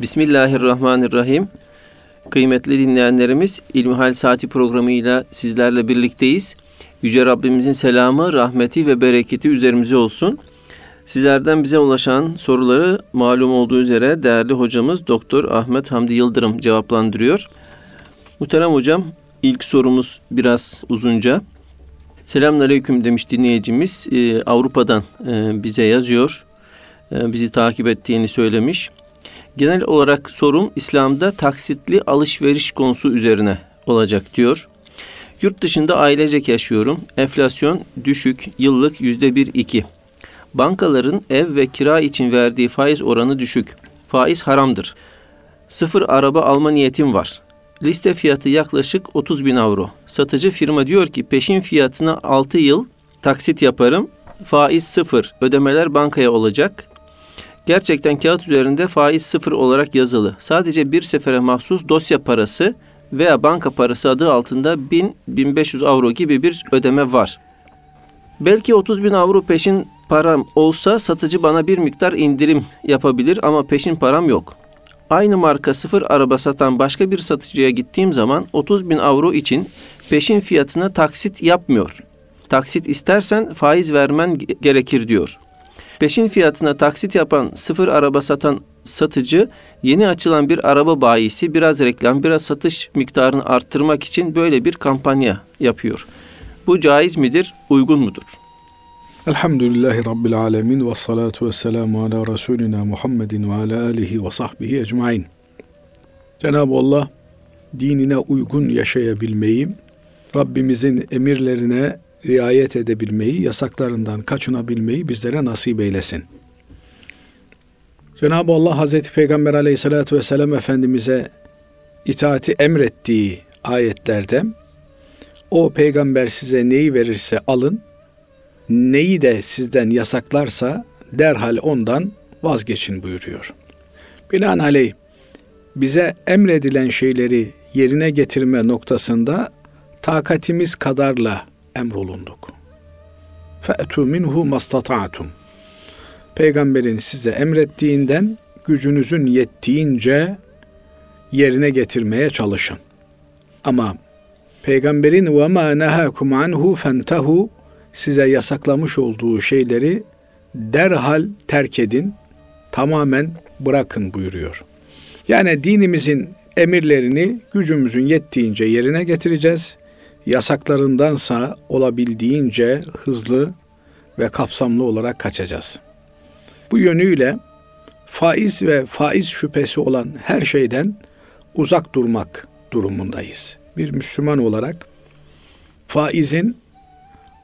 Bismillahirrahmanirrahim. Kıymetli dinleyenlerimiz İlmihal Saati programıyla sizlerle birlikteyiz. Yüce Rabbimizin selamı, rahmeti ve bereketi üzerimize olsun. Sizlerden bize ulaşan soruları malum olduğu üzere değerli hocamız Doktor Ahmet Hamdi Yıldırım cevaplandırıyor. Muhterem hocam ilk sorumuz biraz uzunca. Selamünaleyküm demiş dinleyicimiz. Ee, Avrupa'dan e, bize yazıyor. E, bizi takip ettiğini söylemiş. Genel olarak sorum İslam'da taksitli alışveriş konusu üzerine olacak diyor. Yurt dışında ailecek yaşıyorum. Enflasyon düşük, yıllık yüzde bir iki. Bankaların ev ve kira için verdiği faiz oranı düşük. Faiz haramdır. Sıfır araba alma niyetim var. Liste fiyatı yaklaşık 30 bin avro. Satıcı firma diyor ki peşin fiyatına 6 yıl taksit yaparım. Faiz sıfır. Ödemeler bankaya olacak. Gerçekten kağıt üzerinde faiz sıfır olarak yazılı. Sadece bir sefere mahsus dosya parası veya banka parası adı altında 1000-1500 avro gibi bir ödeme var. Belki 30 bin avro peşin param olsa satıcı bana bir miktar indirim yapabilir ama peşin param yok. Aynı marka sıfır araba satan başka bir satıcıya gittiğim zaman 30 bin avro için peşin fiyatına taksit yapmıyor. Taksit istersen faiz vermen gerekir diyor. Peşin fiyatına taksit yapan sıfır araba satan satıcı yeni açılan bir araba bayisi biraz reklam biraz satış miktarını arttırmak için böyle bir kampanya yapıyor. Bu caiz midir, uygun mudur? Elhamdülillahi Rabbil Alemin ve salatu ve selamu ala Resulina Muhammedin ve ala alihi ve sahbihi ecmain. Cenab-ı Allah dinine uygun yaşayabilmeyi, Rabbimizin emirlerine riayet edebilmeyi, yasaklarından kaçınabilmeyi bizlere nasip eylesin. Cenab-ı Allah Hazreti Peygamber aleyhissalatü vesselam Efendimiz'e itaati emrettiği ayetlerde o peygamber size neyi verirse alın, neyi de sizden yasaklarsa derhal ondan vazgeçin buyuruyor. Binaenaleyh bize emredilen şeyleri yerine getirme noktasında takatimiz kadarla emrolunduk. Fe'tu minhu mastata'tum. Peygamberin size emrettiğinden gücünüzün yettiğince yerine getirmeye çalışın. Ama peygamberin ve ma nehakum anhu fentehu size yasaklamış olduğu şeyleri derhal terk edin, tamamen bırakın buyuruyor. Yani dinimizin emirlerini gücümüzün yettiğince yerine getireceğiz. Yasaklarındansa olabildiğince hızlı ve kapsamlı olarak kaçacağız. Bu yönüyle faiz ve faiz şüphesi olan her şeyden uzak durmak durumundayız. Bir Müslüman olarak faizin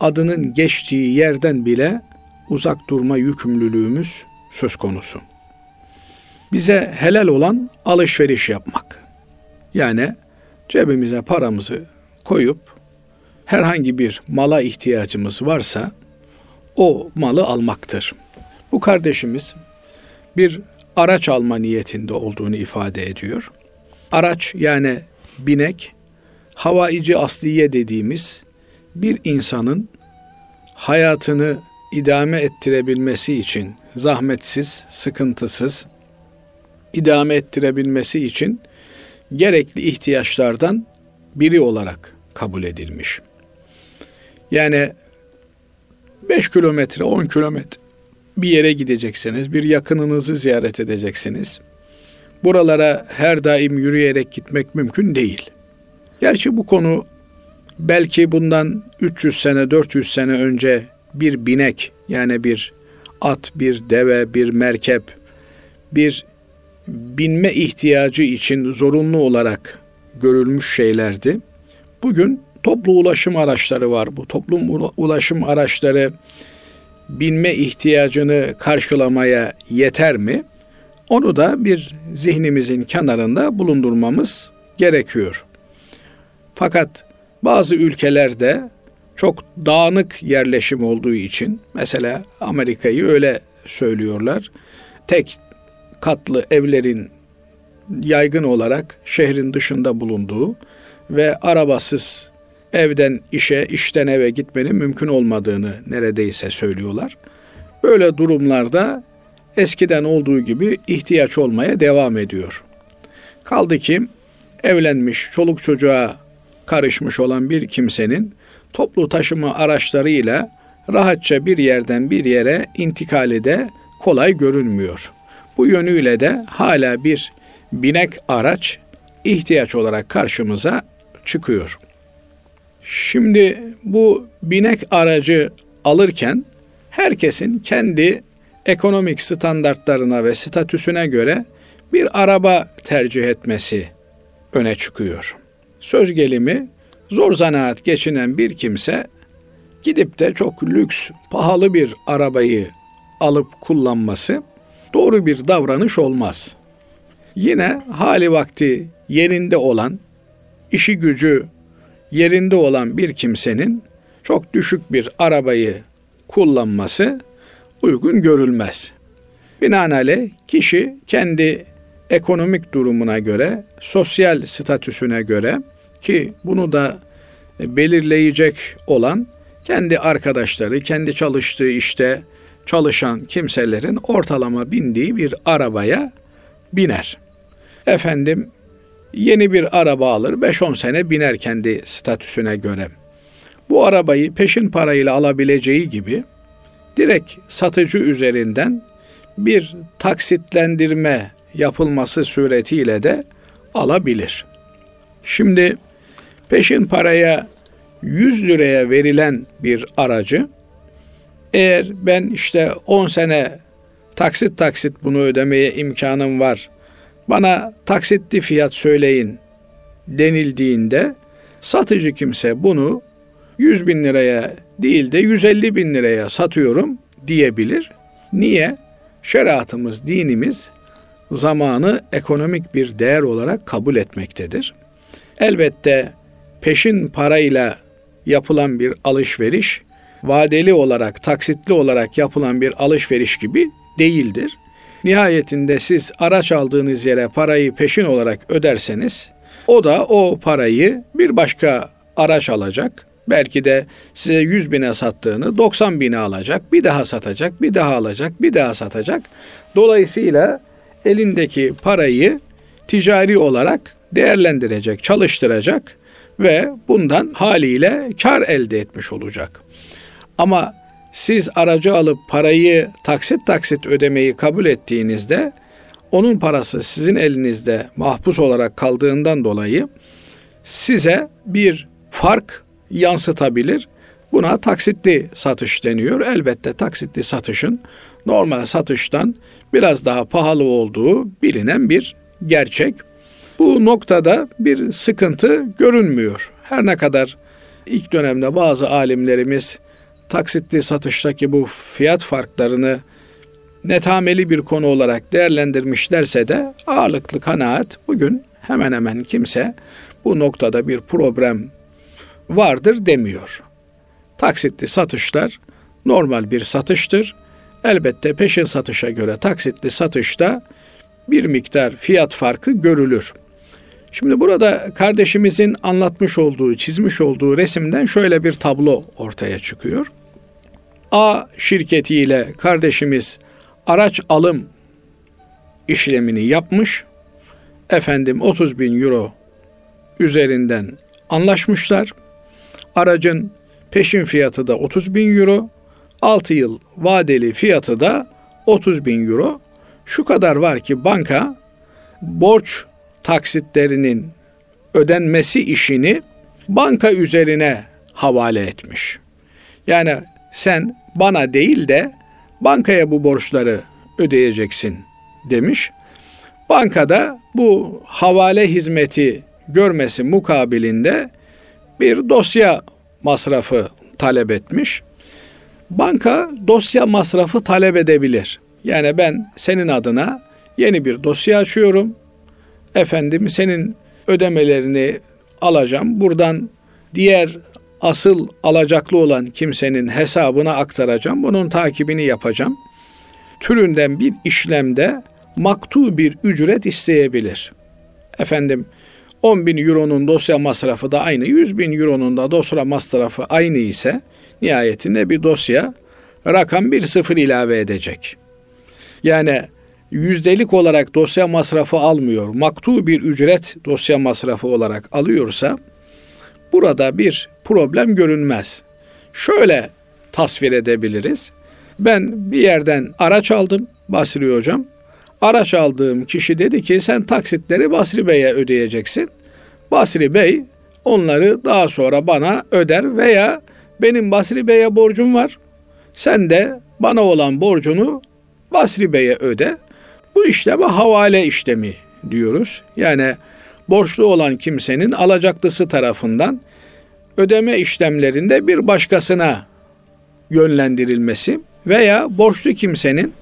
adının geçtiği yerden bile uzak durma yükümlülüğümüz söz konusu. Bize helal olan alışveriş yapmak. Yani cebimize paramızı koyup herhangi bir mala ihtiyacımız varsa o malı almaktır. Bu kardeşimiz bir araç alma niyetinde olduğunu ifade ediyor. Araç yani binek havaici asliye dediğimiz bir insanın hayatını idame ettirebilmesi için zahmetsiz, sıkıntısız idame ettirebilmesi için gerekli ihtiyaçlardan biri olarak kabul edilmiş. Yani 5 kilometre, 10 kilometre bir yere gideceksiniz, bir yakınınızı ziyaret edeceksiniz. Buralara her daim yürüyerek gitmek mümkün değil. Gerçi bu konu belki bundan 300 sene, 400 sene önce bir binek yani bir at, bir deve, bir merkep, bir binme ihtiyacı için zorunlu olarak görülmüş şeylerdi. Bugün toplu ulaşım araçları var. Bu toplum ulaşım araçları binme ihtiyacını karşılamaya yeter mi? Onu da bir zihnimizin kenarında bulundurmamız gerekiyor. Fakat bazı ülkelerde çok dağınık yerleşim olduğu için mesela Amerika'yı öyle söylüyorlar. Tek katlı evlerin yaygın olarak şehrin dışında bulunduğu ve arabasız evden işe, işten eve gitmenin mümkün olmadığını neredeyse söylüyorlar. Böyle durumlarda eskiden olduğu gibi ihtiyaç olmaya devam ediyor. Kaldı ki evlenmiş, çoluk çocuğa karışmış olan bir kimsenin toplu taşıma araçlarıyla rahatça bir yerden bir yere intikali de kolay görünmüyor. Bu yönüyle de hala bir binek araç ihtiyaç olarak karşımıza çıkıyor. Şimdi bu binek aracı alırken herkesin kendi ekonomik standartlarına ve statüsüne göre bir araba tercih etmesi öne çıkıyor. Söz gelimi zor zanaat geçinen bir kimse gidip de çok lüks, pahalı bir arabayı alıp kullanması doğru bir davranış olmaz. Yine hali vakti yerinde olan, işi gücü yerinde olan bir kimsenin çok düşük bir arabayı kullanması uygun görülmez. Binaenaleyh kişi kendi ekonomik durumuna göre, sosyal statüsüne göre ki bunu da belirleyecek olan kendi arkadaşları, kendi çalıştığı işte çalışan kimselerin ortalama bindiği bir arabaya biner. Efendim yeni bir araba alır, 5-10 sene biner kendi statüsüne göre. Bu arabayı peşin parayla alabileceği gibi direkt satıcı üzerinden bir taksitlendirme yapılması suretiyle de alabilir. Şimdi peşin paraya 100 liraya verilen bir aracı eğer ben işte 10 sene taksit taksit bunu ödemeye imkanım var. Bana taksitli fiyat söyleyin denildiğinde satıcı kimse bunu 100 bin liraya değil de 150 bin liraya satıyorum diyebilir. Niye? Şeriatımız, dinimiz zamanı ekonomik bir değer olarak kabul etmektedir. Elbette peşin parayla yapılan bir alışveriş vadeli olarak, taksitli olarak yapılan bir alışveriş gibi değildir. Nihayetinde siz araç aldığınız yere parayı peşin olarak öderseniz o da o parayı bir başka araç alacak. Belki de size 100 bine sattığını 90 bine alacak, bir daha satacak, bir daha alacak, bir daha satacak. Dolayısıyla elindeki parayı ticari olarak değerlendirecek, çalıştıracak ve bundan haliyle kar elde etmiş olacak. Ama siz aracı alıp parayı taksit taksit ödemeyi kabul ettiğinizde onun parası sizin elinizde mahpus olarak kaldığından dolayı size bir fark yansıtabilir. Buna taksitli satış deniyor. Elbette taksitli satışın normal satıştan biraz daha pahalı olduğu bilinen bir gerçek. Bu noktada bir sıkıntı görünmüyor. Her ne kadar ilk dönemde bazı alimlerimiz taksitli satıştaki bu fiyat farklarını netameli bir konu olarak değerlendirmişlerse de ağırlıklı kanaat bugün hemen hemen kimse bu noktada bir problem vardır demiyor. Taksitli satışlar normal bir satıştır. Elbette peşin satışa göre taksitli satışta bir miktar fiyat farkı görülür. Şimdi burada kardeşimizin anlatmış olduğu, çizmiş olduğu resimden şöyle bir tablo ortaya çıkıyor. A şirketiyle kardeşimiz araç alım işlemini yapmış. Efendim 30 bin euro üzerinden anlaşmışlar. Aracın peşin fiyatı da 30 bin euro. 6 yıl vadeli fiyatı da 30 bin euro. Şu kadar var ki banka borç taksitlerinin ödenmesi işini banka üzerine havale etmiş. Yani sen bana değil de bankaya bu borçları ödeyeceksin demiş. Bankada bu havale hizmeti görmesi mukabilinde bir dosya masrafı talep etmiş. Banka dosya masrafı talep edebilir. Yani ben senin adına yeni bir dosya açıyorum. Efendim senin ödemelerini alacağım. Buradan diğer asıl alacaklı olan kimsenin hesabına aktaracağım. Bunun takibini yapacağım. Türünden bir işlemde maktu bir ücret isteyebilir. Efendim 10 bin euronun dosya masrafı da aynı, 100 bin euronun da dosya masrafı aynı ise nihayetinde bir dosya rakam bir sıfır ilave edecek. Yani yüzdelik olarak dosya masrafı almıyor. Maktu bir ücret dosya masrafı olarak alıyorsa burada bir problem görünmez. Şöyle tasvir edebiliriz. Ben bir yerden araç aldım Basri hocam. Araç aldığım kişi dedi ki sen taksitleri Basri Bey'e ödeyeceksin. Basri Bey onları daha sonra bana öder veya benim Basri Bey'e borcum var. Sen de bana olan borcunu Basri Bey'e öde. Bu işleme havale işlemi diyoruz. Yani borçlu olan kimsenin alacaklısı tarafından ödeme işlemlerinde bir başkasına yönlendirilmesi veya borçlu kimsenin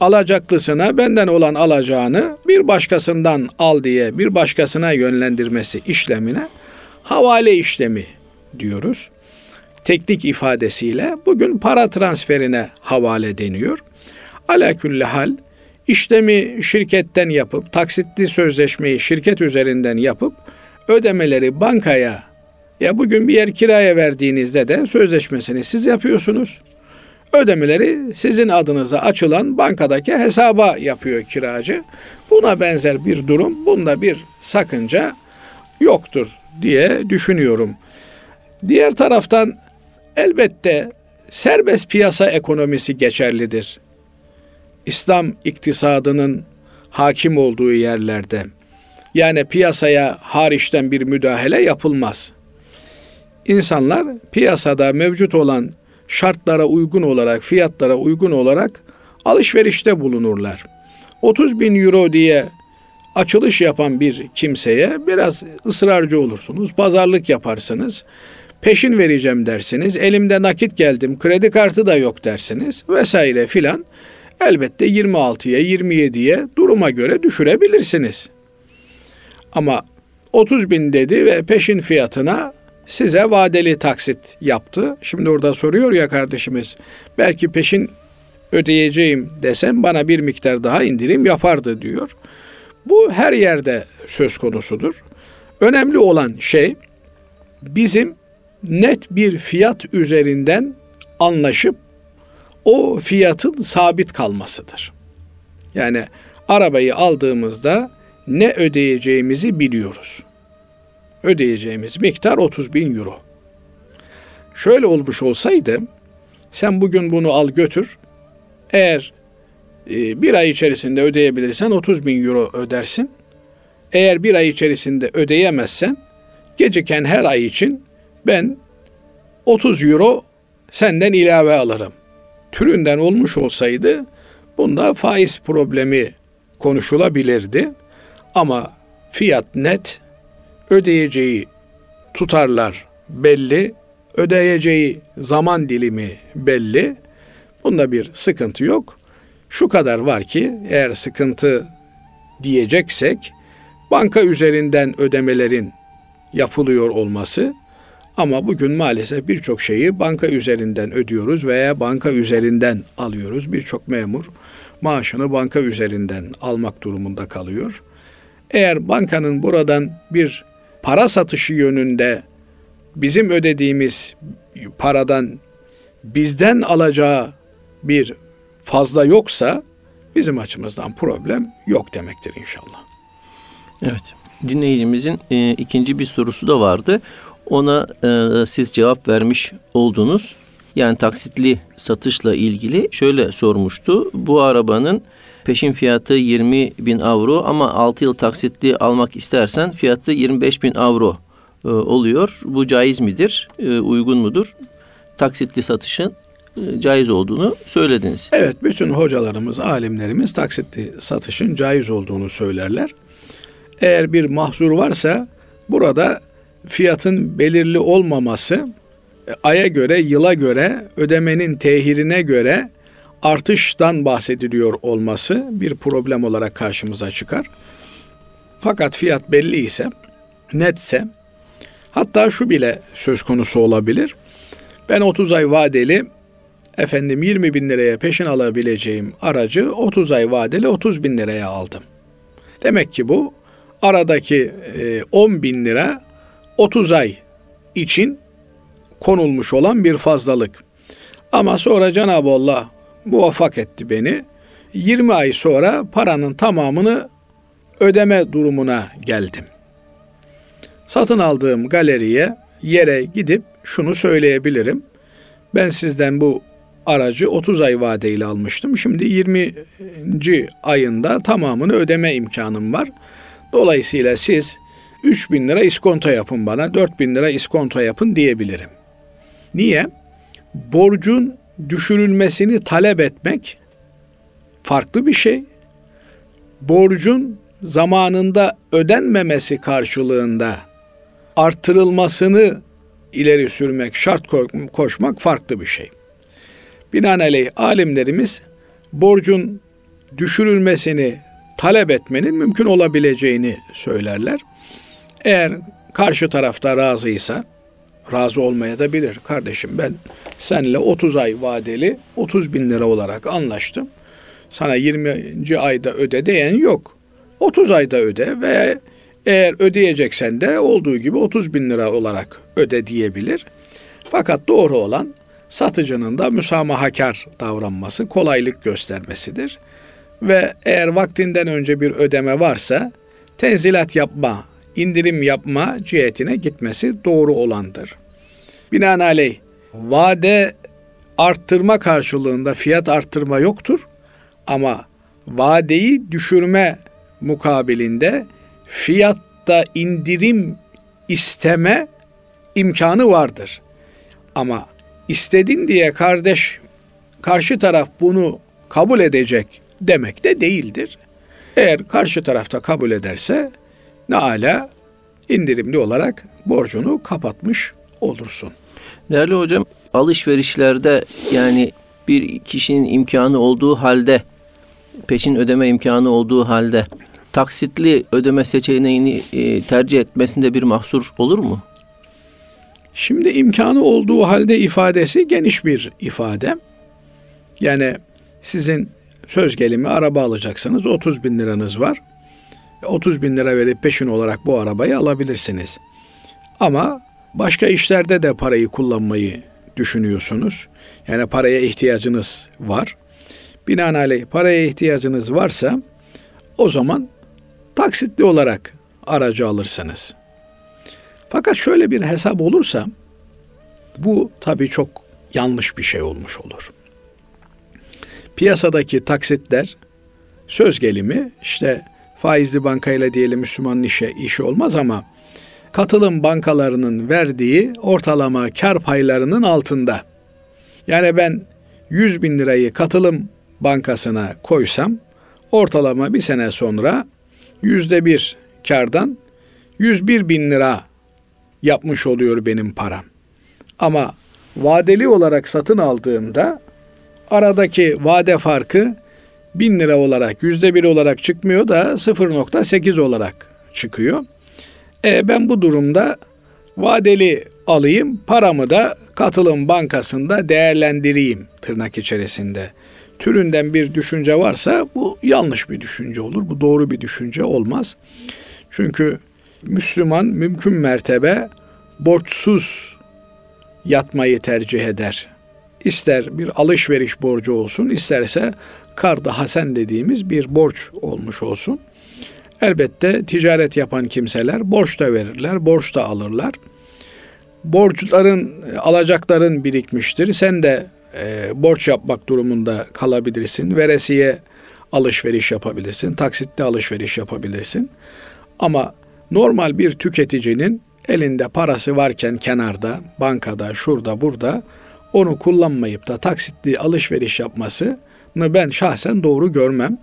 alacaklısına benden olan alacağını bir başkasından al diye bir başkasına yönlendirmesi işlemine havale işlemi diyoruz. Teknik ifadesiyle bugün para transferine havale deniyor. Ala külli hal işlemi şirketten yapıp taksitli sözleşmeyi şirket üzerinden yapıp ödemeleri bankaya ya bugün bir yer kiraya verdiğinizde de sözleşmesini siz yapıyorsunuz. Ödemeleri sizin adınıza açılan bankadaki hesaba yapıyor kiracı. Buna benzer bir durum, bunda bir sakınca yoktur diye düşünüyorum. Diğer taraftan elbette serbest piyasa ekonomisi geçerlidir. İslam iktisadının hakim olduğu yerlerde yani piyasaya hariçten bir müdahale yapılmaz. İnsanlar piyasada mevcut olan şartlara uygun olarak, fiyatlara uygun olarak alışverişte bulunurlar. 30 bin euro diye açılış yapan bir kimseye biraz ısrarcı olursunuz, pazarlık yaparsınız, peşin vereceğim dersiniz, elimde nakit geldim, kredi kartı da yok dersiniz vesaire filan. Elbette 26'ya 27'ye duruma göre düşürebilirsiniz. Ama 30 bin dedi ve peşin fiyatına size vadeli taksit yaptı. Şimdi orada soruyor ya kardeşimiz belki peşin ödeyeceğim desem bana bir miktar daha indirim yapardı diyor. Bu her yerde söz konusudur. Önemli olan şey bizim net bir fiyat üzerinden anlaşıp o fiyatın sabit kalmasıdır. Yani arabayı aldığımızda ne ödeyeceğimizi biliyoruz ödeyeceğimiz miktar 30 bin euro. Şöyle olmuş olsaydı sen bugün bunu al götür. Eğer e, bir ay içerisinde ödeyebilirsen 30 bin euro ödersin. Eğer bir ay içerisinde ödeyemezsen geciken her ay için ben 30 euro senden ilave alırım. Türünden olmuş olsaydı bunda faiz problemi konuşulabilirdi. Ama fiyat net ödeyeceği tutarlar belli, ödeyeceği zaman dilimi belli. Bunda bir sıkıntı yok. Şu kadar var ki eğer sıkıntı diyeceksek banka üzerinden ödemelerin yapılıyor olması ama bugün maalesef birçok şeyi banka üzerinden ödüyoruz veya banka üzerinden alıyoruz. Birçok memur maaşını banka üzerinden almak durumunda kalıyor. Eğer bankanın buradan bir para satışı yönünde bizim ödediğimiz paradan bizden alacağı bir fazla yoksa bizim açımızdan problem yok demektir inşallah. Evet. Dinleyicimizin e, ikinci bir sorusu da vardı. Ona e, siz cevap vermiş oldunuz. Yani taksitli satışla ilgili şöyle sormuştu. Bu arabanın Peşin fiyatı 20 bin avro ama 6 yıl taksitli almak istersen fiyatı 25 bin avro e, oluyor. Bu caiz midir? E, uygun mudur? Taksitli satışın e, caiz olduğunu söylediniz. Evet, bütün hocalarımız, alimlerimiz taksitli satışın caiz olduğunu söylerler. Eğer bir mahzur varsa burada fiyatın belirli olmaması e, aya göre, yıla göre, ödemenin tehirine göre artıştan bahsediliyor olması bir problem olarak karşımıza çıkar. Fakat fiyat belli ise, netse, hatta şu bile söz konusu olabilir. Ben 30 ay vadeli efendim 20 bin liraya peşin alabileceğim aracı 30 ay vadeli 30 bin liraya aldım. Demek ki bu aradaki 10 e, bin lira 30 ay için konulmuş olan bir fazlalık. Ama sonra Cenab-ı Allah muvaffak etti beni. 20 ay sonra paranın tamamını ödeme durumuna geldim. Satın aldığım galeriye yere gidip şunu söyleyebilirim. Ben sizden bu aracı 30 ay vadeyle almıştım. Şimdi 20. ayında tamamını ödeme imkanım var. Dolayısıyla siz 3 bin lira iskonto yapın bana, 4 bin lira iskonto yapın diyebilirim. Niye? Borcun düşürülmesini talep etmek farklı bir şey. Borcun zamanında ödenmemesi karşılığında artırılmasını ileri sürmek, şart koşmak farklı bir şey. Binaenaleyh alimlerimiz borcun düşürülmesini talep etmenin mümkün olabileceğini söylerler. Eğer karşı tarafta razıysa, razı olmaya da bilir. Kardeşim ben seninle 30 ay vadeli 30 bin lira olarak anlaştım. Sana 20. ayda öde diyen yok. 30 ayda öde ve eğer ödeyeceksen de olduğu gibi 30 bin lira olarak öde diyebilir. Fakat doğru olan satıcının da müsamahakar davranması, kolaylık göstermesidir. Ve eğer vaktinden önce bir ödeme varsa tenzilat yapma, indirim yapma cihetine gitmesi doğru olandır. Binaenaleyh vade arttırma karşılığında fiyat arttırma yoktur ama vadeyi düşürme mukabilinde fiyatta indirim isteme imkanı vardır. Ama istedin diye kardeş karşı taraf bunu kabul edecek demek de değildir. Eğer karşı tarafta kabul ederse ne ala indirimli olarak borcunu kapatmış olursun. Değerli hocam alışverişlerde yani bir kişinin imkanı olduğu halde peşin ödeme imkanı olduğu halde taksitli ödeme seçeneğini e, tercih etmesinde bir mahsur olur mu? Şimdi imkanı olduğu halde ifadesi geniş bir ifade. Yani sizin söz gelimi araba alacaksınız 30 bin liranız var. 30 bin lira verip peşin olarak bu arabayı alabilirsiniz. Ama başka işlerde de parayı kullanmayı düşünüyorsunuz. Yani paraya ihtiyacınız var. Binaenaleyh paraya ihtiyacınız varsa o zaman taksitli olarak aracı alırsınız. Fakat şöyle bir hesap olursa bu tabii çok yanlış bir şey olmuş olur. Piyasadaki taksitler söz gelimi işte faizli bankayla diyelim Müslüman işe işi olmaz ama katılım bankalarının verdiği ortalama kar paylarının altında. Yani ben 100 bin lirayı katılım bankasına koysam ortalama bir sene sonra yüzde bir kardan 101 bin lira yapmış oluyor benim param. Ama vadeli olarak satın aldığımda aradaki vade farkı 1000 lira olarak yüzde bir olarak çıkmıyor da 0.8 olarak çıkıyor. E ben bu durumda vadeli alayım paramı da katılım bankasında değerlendireyim tırnak içerisinde. Türünden bir düşünce varsa bu yanlış bir düşünce olur. Bu doğru bir düşünce olmaz. Çünkü Müslüman mümkün mertebe borçsuz yatmayı tercih eder. İster bir alışveriş borcu olsun, isterse karda hasen dediğimiz bir borç olmuş olsun. Elbette ticaret yapan kimseler borç da verirler, borç da alırlar. Borçların, alacakların birikmiştir. Sen de e, borç yapmak durumunda kalabilirsin. Veresiye alışveriş yapabilirsin. Taksitle alışveriş yapabilirsin. Ama normal bir tüketicinin elinde parası varken kenarda, bankada, şurada, burada onu kullanmayıp da taksitli alışveriş yapmasını ben şahsen doğru görmem.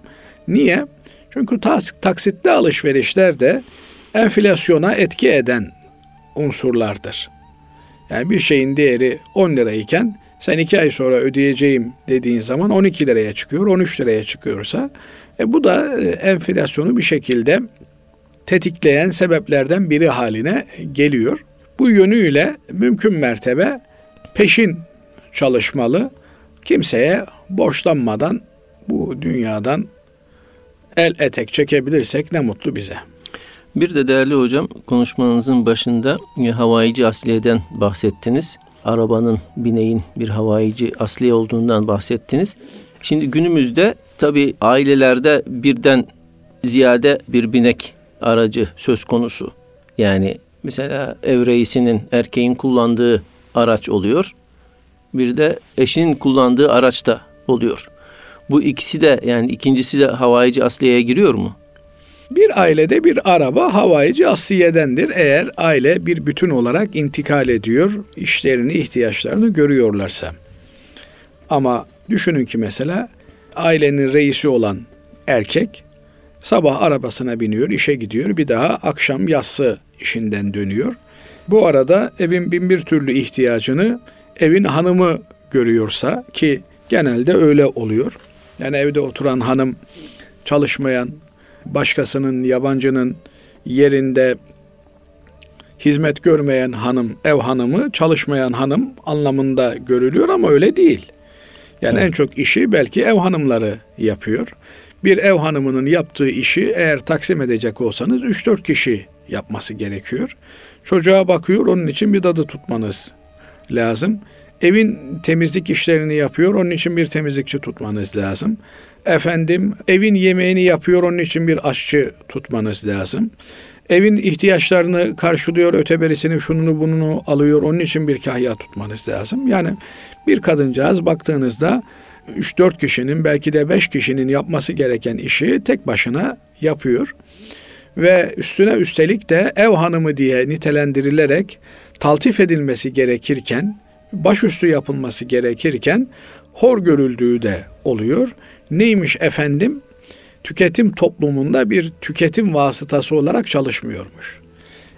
Niye? Çünkü taksitli alışverişler de enflasyona etki eden unsurlardır. Yani bir şeyin değeri 10 lirayken sen 2 ay sonra ödeyeceğim dediğin zaman 12 liraya çıkıyor, 13 liraya çıkıyorsa e bu da e, enflasyonu bir şekilde tetikleyen sebeplerden biri haline geliyor. Bu yönüyle mümkün mertebe peşin çalışmalı. Kimseye borçlanmadan bu dünyadan el etek çekebilirsek ne mutlu bize. Bir de değerli hocam konuşmanızın başında e, havayici asliyeden bahsettiniz. Arabanın, bineğin bir havayici asliye olduğundan bahsettiniz. Şimdi günümüzde tabi ailelerde birden ziyade bir binek aracı söz konusu. Yani mesela ev reisinin erkeğin kullandığı araç oluyor. Bir de eşinin kullandığı araç da oluyor. Bu ikisi de yani ikincisi de havayici asliyeye giriyor mu? Bir ailede bir araba havayici asliyedendir. Eğer aile bir bütün olarak intikal ediyor, işlerini, ihtiyaçlarını görüyorlarsa. Ama düşünün ki mesela ailenin reisi olan erkek sabah arabasına biniyor, işe gidiyor. Bir daha akşam yassı işinden dönüyor. Bu arada evin bin bir türlü ihtiyacını evin hanımı görüyorsa ki genelde öyle oluyor. Yani evde oturan hanım çalışmayan, başkasının, yabancının yerinde hizmet görmeyen hanım, ev hanımı, çalışmayan hanım anlamında görülüyor ama öyle değil. Yani evet. en çok işi belki ev hanımları yapıyor. Bir ev hanımının yaptığı işi eğer taksim edecek olsanız 3-4 kişi yapması gerekiyor. Çocuğa bakıyor, onun için bir dadı tutmanız lazım. Evin temizlik işlerini yapıyor, onun için bir temizlikçi tutmanız lazım. Efendim, evin yemeğini yapıyor, onun için bir aşçı tutmanız lazım. Evin ihtiyaçlarını karşılıyor, öteberisini, şununu bununu alıyor, onun için bir kahya tutmanız lazım. Yani bir kadıncağız baktığınızda 3-4 kişinin belki de 5 kişinin yapması gereken işi tek başına yapıyor. Ve üstüne üstelik de ev hanımı diye nitelendirilerek taltif edilmesi gerekirken, başüstü yapılması gerekirken hor görüldüğü de oluyor. Neymiş efendim? Tüketim toplumunda bir tüketim vasıtası olarak çalışmıyormuş.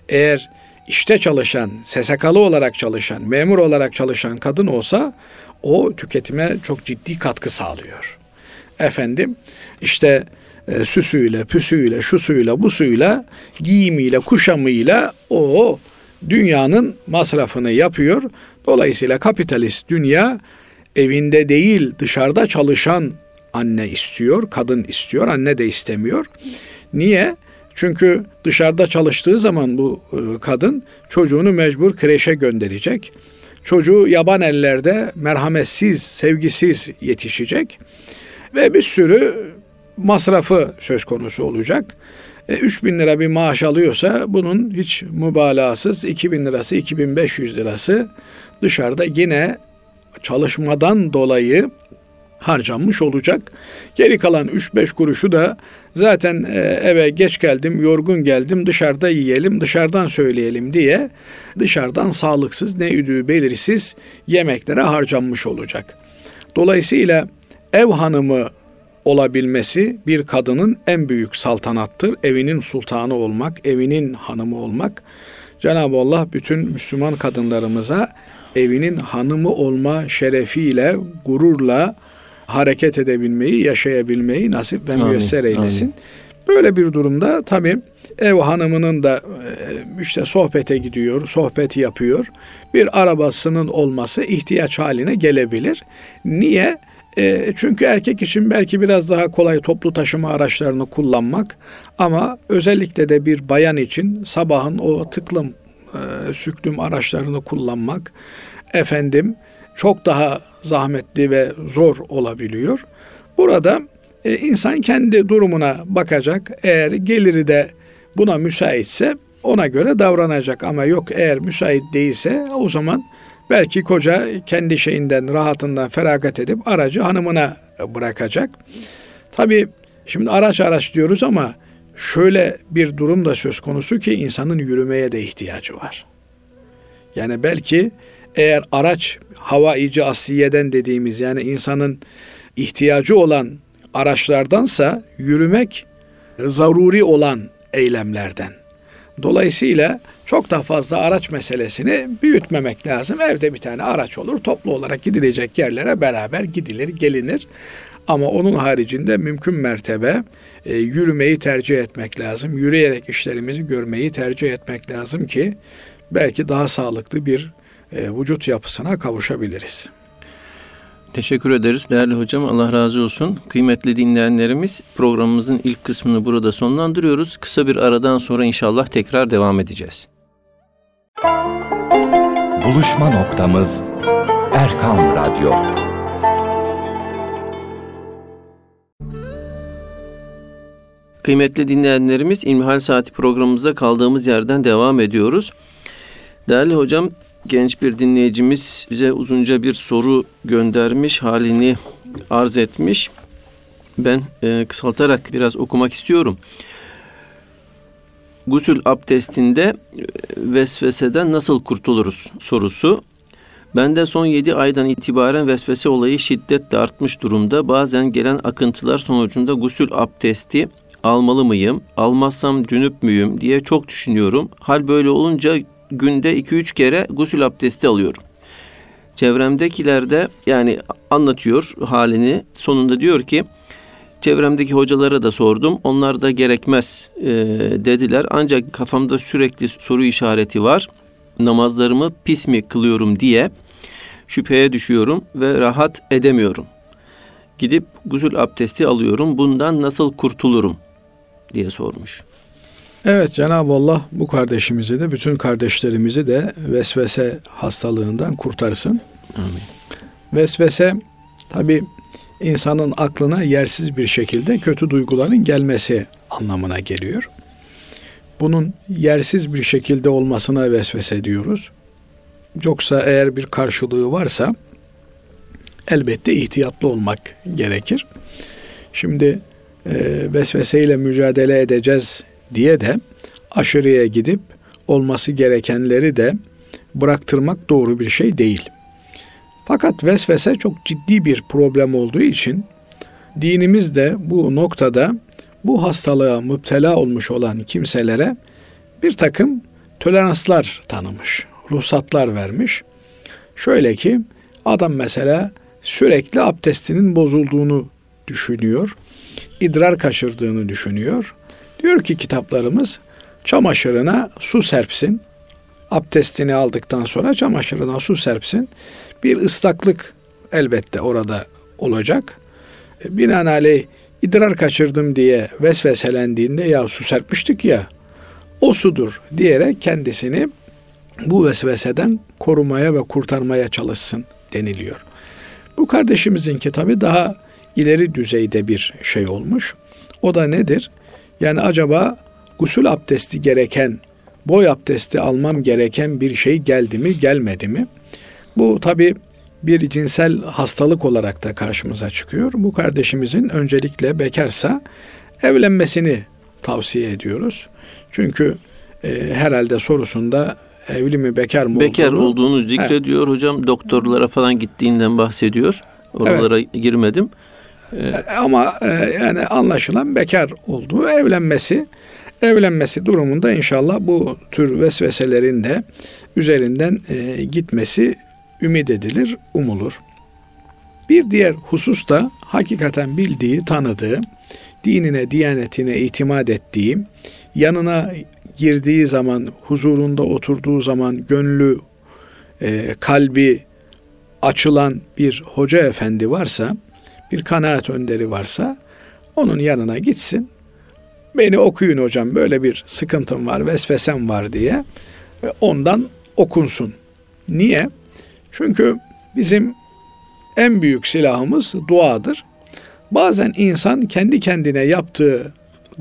Eğer işte çalışan, SSK'lı olarak çalışan, memur olarak çalışan kadın olsa o tüketime çok ciddi katkı sağlıyor. Efendim işte e, süsüyle, püsüyle, şu suyla, bu suyla, giyimiyle, kuşamıyla o dünyanın masrafını yapıyor. Dolayısıyla kapitalist dünya evinde değil dışarıda çalışan anne istiyor, kadın istiyor, anne de istemiyor. Niye? Çünkü dışarıda çalıştığı zaman bu e, kadın çocuğunu mecbur kreşe gönderecek. Çocuğu yaban ellerde merhametsiz, sevgisiz yetişecek ve bir sürü masrafı söz konusu olacak. E, 3 bin lira bir maaş alıyorsa bunun hiç mübalağasız 2 bin lirası, 2500 lirası dışarıda yine çalışmadan dolayı harcanmış olacak. Geri kalan 3-5 kuruşu da zaten e, eve geç geldim, yorgun geldim, dışarıda yiyelim, dışarıdan söyleyelim diye dışarıdan sağlıksız, ne üdüğü belirsiz yemeklere harcanmış olacak. Dolayısıyla ev hanımı olabilmesi bir kadının en büyük saltanattır. Evinin sultanı olmak, evinin hanımı olmak. Cenab-ı Allah bütün Müslüman kadınlarımıza evinin hanımı olma şerefiyle, gururla, hareket edebilmeyi, yaşayabilmeyi nasip ve müyesser eylesin. Amin. Böyle bir durumda tabii ev hanımının da e, işte sohbete gidiyor, sohbet yapıyor. Bir arabasının olması ihtiyaç haline gelebilir. Niye? E, çünkü erkek için belki biraz daha kolay toplu taşıma araçlarını kullanmak ama özellikle de bir bayan için sabahın o tıklım e, süklüm araçlarını kullanmak efendim çok daha zahmetli ve zor olabiliyor. Burada e, insan kendi durumuna bakacak. Eğer geliri de buna müsaitse ona göre davranacak ama yok eğer müsait değilse o zaman belki koca kendi şeyinden rahatından feragat edip aracı hanımına bırakacak. Tabi şimdi araç araç diyoruz ama şöyle bir durum da söz konusu ki insanın yürümeye de ihtiyacı var. Yani belki eğer araç havaici asiyeden dediğimiz yani insanın ihtiyacı olan araçlardansa yürümek zaruri olan eylemlerden. Dolayısıyla çok daha fazla araç meselesini büyütmemek lazım. Evde bir tane araç olur. Toplu olarak gidilecek yerlere beraber gidilir, gelinir. Ama onun haricinde mümkün mertebe e, yürümeyi tercih etmek lazım. Yürüyerek işlerimizi görmeyi tercih etmek lazım ki belki daha sağlıklı bir e, vücut yapısına kavuşabiliriz. Teşekkür ederiz değerli hocam. Allah razı olsun. Kıymetli dinleyenlerimiz programımızın ilk kısmını burada sonlandırıyoruz. Kısa bir aradan sonra inşallah tekrar devam edeceğiz. Buluşma noktamız Erkam Radyo. Kıymetli dinleyenlerimiz İlmihal Saati programımızda kaldığımız yerden devam ediyoruz. Değerli hocam genç bir dinleyicimiz bize uzunca bir soru göndermiş, halini arz etmiş. Ben e, kısaltarak biraz okumak istiyorum. Gusül abdestinde e, vesveseden nasıl kurtuluruz sorusu. Bende son 7 aydan itibaren vesvese olayı şiddetle artmış durumda. Bazen gelen akıntılar sonucunda gusül abdesti almalı mıyım, almazsam cünüp müyüm diye çok düşünüyorum. Hal böyle olunca günde 2-3 kere gusül abdesti alıyorum. Çevremdekiler de yani anlatıyor halini. Sonunda diyor ki çevremdeki hocalara da sordum. Onlar da gerekmez e, dediler. Ancak kafamda sürekli soru işareti var. Namazlarımı pis mi kılıyorum diye şüpheye düşüyorum ve rahat edemiyorum. Gidip gusül abdesti alıyorum. Bundan nasıl kurtulurum diye sormuş. Evet Cenab-ı Allah bu kardeşimizi de bütün kardeşlerimizi de vesvese hastalığından kurtarsın. Amin. Vesvese tabi insanın aklına yersiz bir şekilde kötü duyguların gelmesi anlamına geliyor. Bunun yersiz bir şekilde olmasına vesvese diyoruz. Yoksa eğer bir karşılığı varsa elbette ihtiyatlı olmak gerekir. Şimdi e, vesveseyle mücadele edeceğiz diye de aşırıya gidip olması gerekenleri de bıraktırmak doğru bir şey değil. Fakat vesvese çok ciddi bir problem olduğu için dinimiz de bu noktada bu hastalığa müptela olmuş olan kimselere bir takım toleranslar tanımış, ruhsatlar vermiş. Şöyle ki adam mesela sürekli abdestinin bozulduğunu düşünüyor, idrar kaçırdığını düşünüyor. Diyor ki kitaplarımız çamaşırına su serpsin. Abdestini aldıktan sonra çamaşırına su serpsin. Bir ıslaklık elbette orada olacak. E, binaenaleyh idrar kaçırdım diye vesveselendiğinde ya su serpmiştik ya o sudur diyerek kendisini bu vesveseden korumaya ve kurtarmaya çalışsın deniliyor. Bu kardeşimizinki tabi daha ileri düzeyde bir şey olmuş. O da nedir? Yani acaba gusül abdesti gereken, boy abdesti almam gereken bir şey geldi mi, gelmedi mi? Bu tabi bir cinsel hastalık olarak da karşımıza çıkıyor. Bu kardeşimizin öncelikle bekarsa evlenmesini tavsiye ediyoruz. Çünkü e, herhalde sorusunda evli mi bekar mı Bekar olduğunu, olduğunu zikrediyor hocam. Doktorlara falan gittiğinden bahsediyor. Oralara girmedim. E, ama e, yani anlaşılan bekar olduğu evlenmesi evlenmesi durumunda inşallah bu tür vesveselerin de üzerinden e, gitmesi ümit edilir, umulur. Bir diğer husus da hakikaten bildiği, tanıdığı, dinine, diyanetine itimat ettiği, yanına girdiği zaman, huzurunda oturduğu zaman gönlü, e, kalbi açılan bir hoca efendi varsa, bir kanaat önderi varsa onun yanına gitsin. Beni okuyun hocam böyle bir sıkıntım var, vesvesem var diye ondan okunsun. Niye? Çünkü bizim en büyük silahımız duadır. Bazen insan kendi kendine yaptığı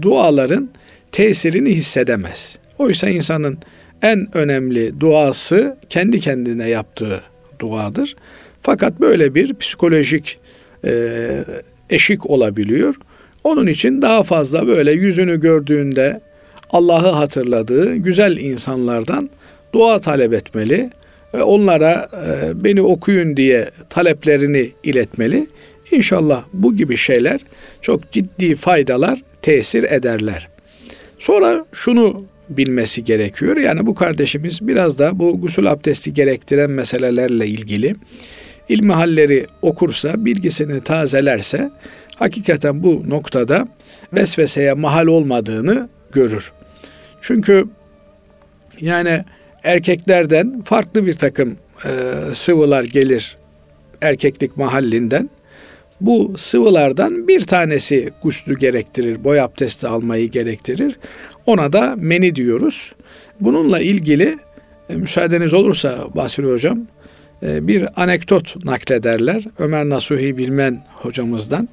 duaların tesirini hissedemez. Oysa insanın en önemli duası kendi kendine yaptığı duadır. Fakat böyle bir psikolojik e, eşik olabiliyor. Onun için daha fazla böyle yüzünü gördüğünde Allah'ı hatırladığı güzel insanlardan dua talep etmeli ve onlara e, beni okuyun diye taleplerini iletmeli. İnşallah bu gibi şeyler çok ciddi faydalar tesir ederler. Sonra şunu bilmesi gerekiyor. Yani bu kardeşimiz biraz da bu gusül abdesti gerektiren meselelerle ilgili ilmihalleri okursa, bilgisini tazelerse hakikaten bu noktada vesveseye mahal olmadığını görür. Çünkü yani erkeklerden farklı bir takım e, sıvılar gelir erkeklik mahallinden. Bu sıvılardan bir tanesi guslü gerektirir, boy abdesti almayı gerektirir. Ona da meni diyoruz. Bununla ilgili e, müsaadeniz olursa Basri Hocam e, bir anekdot naklederler. Ömer Nasuhi Bilmen hocamızdan.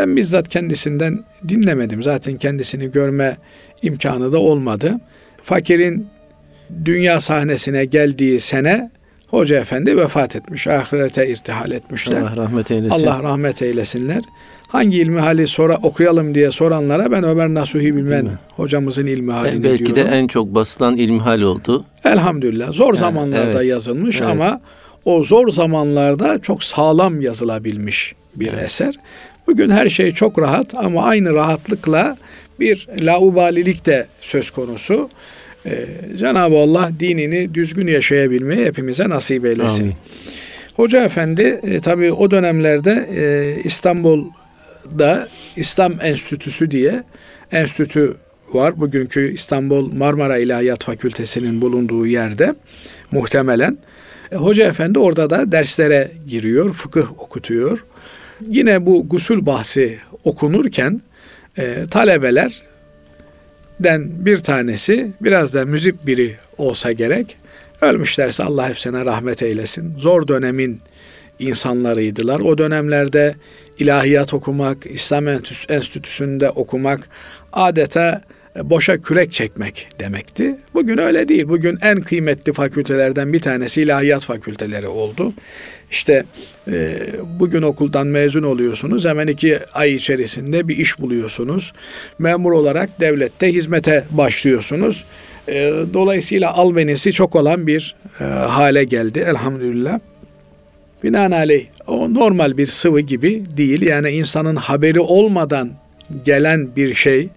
Ben bizzat kendisinden dinlemedim. Zaten kendisini görme imkanı da olmadı. Fakirin dünya sahnesine geldiği sene Hoca Efendi vefat etmiş. Ahirete irtihal etmişler. Allah rahmet eylesin. Allah rahmet eylesinler. Hangi ilmi hali sonra okuyalım diye soranlara ben Ömer Nasuhi Bilmen Değil mi? hocamızın ilmi halini belki de diyorum. en çok basılan ilmihal oldu. Elhamdülillah zor zamanlarda evet, yazılmış evet. ama o zor zamanlarda çok sağlam yazılabilmiş bir eser. Bugün her şey çok rahat ama aynı rahatlıkla bir laubalilik de söz konusu. Ee, Cenab-ı Allah dinini düzgün yaşayabilmeyi hepimize nasip eylesin. Amin. Hoca Efendi e, tabii o dönemlerde e, İstanbul'da İslam Enstitüsü diye enstitü var. Bugünkü İstanbul Marmara İlahiyat Fakültesi'nin bulunduğu yerde muhtemelen. E, Hoca Efendi orada da derslere giriyor, fıkıh okutuyor. Yine bu gusül bahsi okunurken e, talebeler bir tanesi biraz da müzip biri olsa gerek. Ölmüşlerse Allah hepsine rahmet eylesin. Zor dönemin insanlarıydılar. O dönemlerde ilahiyat okumak, İslam Enstitüs- Enstitüsü'nde okumak adeta boşa kürek çekmek demekti. Bugün öyle değil. Bugün en kıymetli fakültelerden bir tanesi ilahiyat fakülteleri oldu. İşte e, bugün okuldan mezun oluyorsunuz. Hemen iki ay içerisinde bir iş buluyorsunuz. Memur olarak devlette hizmete başlıyorsunuz. E, dolayısıyla albenisi çok olan bir e, hale geldi elhamdülillah. Binaenaleyh o normal bir sıvı gibi değil. Yani insanın haberi olmadan gelen bir şey,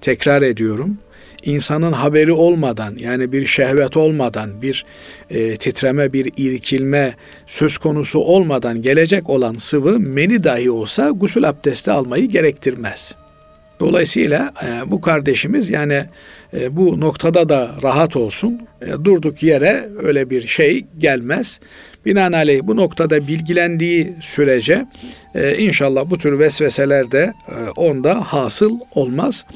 tekrar ediyorum. insanın haberi olmadan yani bir şehvet olmadan bir e, titreme bir irkilme söz konusu olmadan gelecek olan sıvı meni dahi olsa gusül abdesti almayı gerektirmez. Dolayısıyla e, bu kardeşimiz yani e, bu noktada da rahat olsun. E, durduk yere öyle bir şey gelmez. Binaenaleyh bu noktada bilgilendiği sürece e, inşallah bu tür vesveseler de e, onda hasıl olmaz.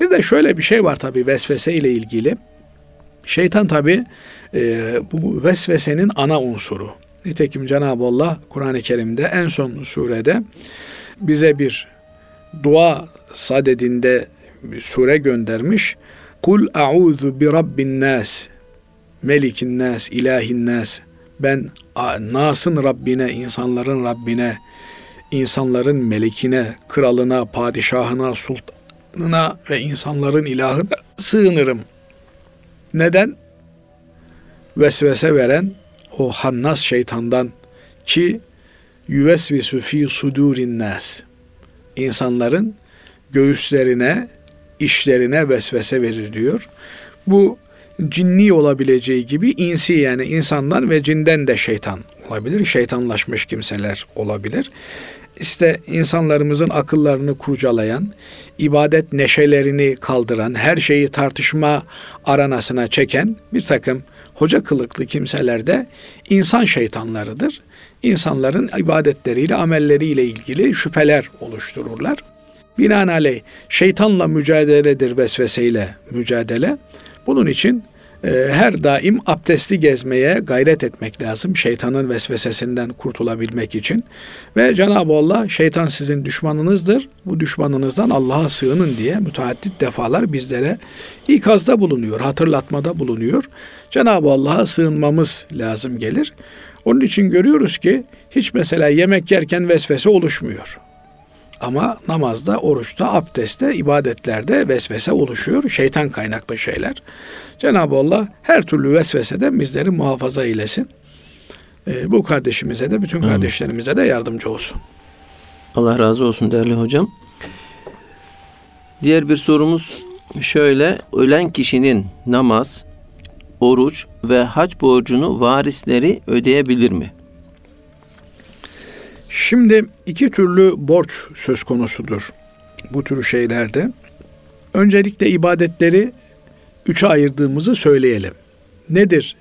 Bir de şöyle bir şey var tabii vesvese ile ilgili. Şeytan tabii e, bu vesvesenin ana unsuru. Nitekim Cenab-ı Allah Kur'an-ı Kerim'de en son surede bize bir dua sadedinde bir sure göndermiş. Kul a'udhu bi rabbin nas, melikin nas, ilahin nas. Ben Nas'ın Rabbine, insanların Rabbine, insanların melikine, kralına, padişahına, sultanına ve insanların ilahına sığınırım. Neden? Vesvese veren o hannas şeytandan ki yüvesvisu fi sudurin nas. İnsanların göğüslerine, işlerine vesvese verir diyor. Bu cinni olabileceği gibi insi yani insanlar ve cinden de şeytan olabilir. Şeytanlaşmış kimseler olabilir. İşte insanlarımızın akıllarını kurcalayan, ibadet neşelerini kaldıran, her şeyi tartışma aranasına çeken bir takım hoca kılıklı kimseler de insan şeytanlarıdır. İnsanların ibadetleriyle, amelleriyle ilgili şüpheler oluştururlar. Binaenaleyh şeytanla mücadeledir vesveseyle mücadele. Bunun için her daim abdestli gezmeye gayret etmek lazım. Şeytanın vesvesesinden kurtulabilmek için. Ve Cenab-ı Allah şeytan sizin düşmanınızdır. Bu düşmanınızdan Allah'a sığının diye müteaddit defalar bizlere ikazda bulunuyor, hatırlatmada bulunuyor. Cenab-ı Allah'a sığınmamız lazım gelir. Onun için görüyoruz ki hiç mesela yemek yerken vesvese oluşmuyor. Ama namazda, oruçta, abdestte, ibadetlerde vesvese oluşuyor. Şeytan kaynaklı şeyler. Cenab-ı Allah her türlü vesveseden bizleri muhafaza eylesin. Ee, bu kardeşimize de, bütün kardeşlerimize de yardımcı olsun. Allah razı olsun değerli hocam. Diğer bir sorumuz şöyle. Ölen kişinin namaz, oruç ve hac borcunu varisleri ödeyebilir mi? Şimdi iki türlü borç söz konusudur bu tür şeylerde. Öncelikle ibadetleri üçe ayırdığımızı söyleyelim. Nedir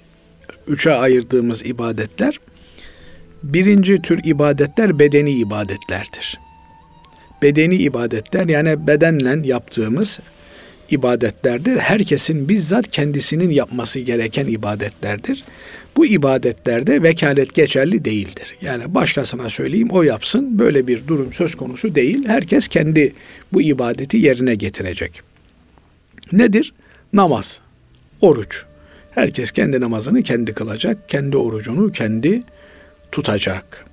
üçe ayırdığımız ibadetler? Birinci tür ibadetler bedeni ibadetlerdir. Bedeni ibadetler yani bedenle yaptığımız ibadetlerdir. Herkesin bizzat kendisinin yapması gereken ibadetlerdir. Bu ibadetlerde vekalet geçerli değildir. Yani başkasına söyleyeyim o yapsın böyle bir durum söz konusu değil. Herkes kendi bu ibadeti yerine getirecek. Nedir? Namaz, oruç. Herkes kendi namazını kendi kılacak, kendi orucunu kendi tutacak.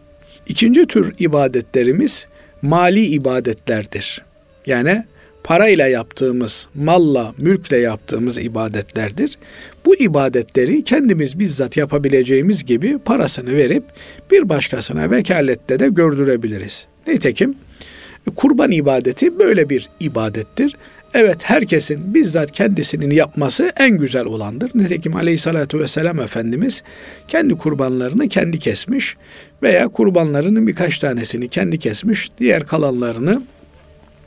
İkinci tür ibadetlerimiz mali ibadetlerdir. Yani parayla yaptığımız, malla, mülkle yaptığımız ibadetlerdir. Bu ibadetleri kendimiz bizzat yapabileceğimiz gibi parasını verip bir başkasına vekalette de gördürebiliriz. Nitekim kurban ibadeti böyle bir ibadettir. Evet herkesin bizzat kendisinin yapması en güzel olandır. Nitekim aleyhissalatü vesselam Efendimiz kendi kurbanlarını kendi kesmiş veya kurbanlarının birkaç tanesini kendi kesmiş, diğer kalanlarını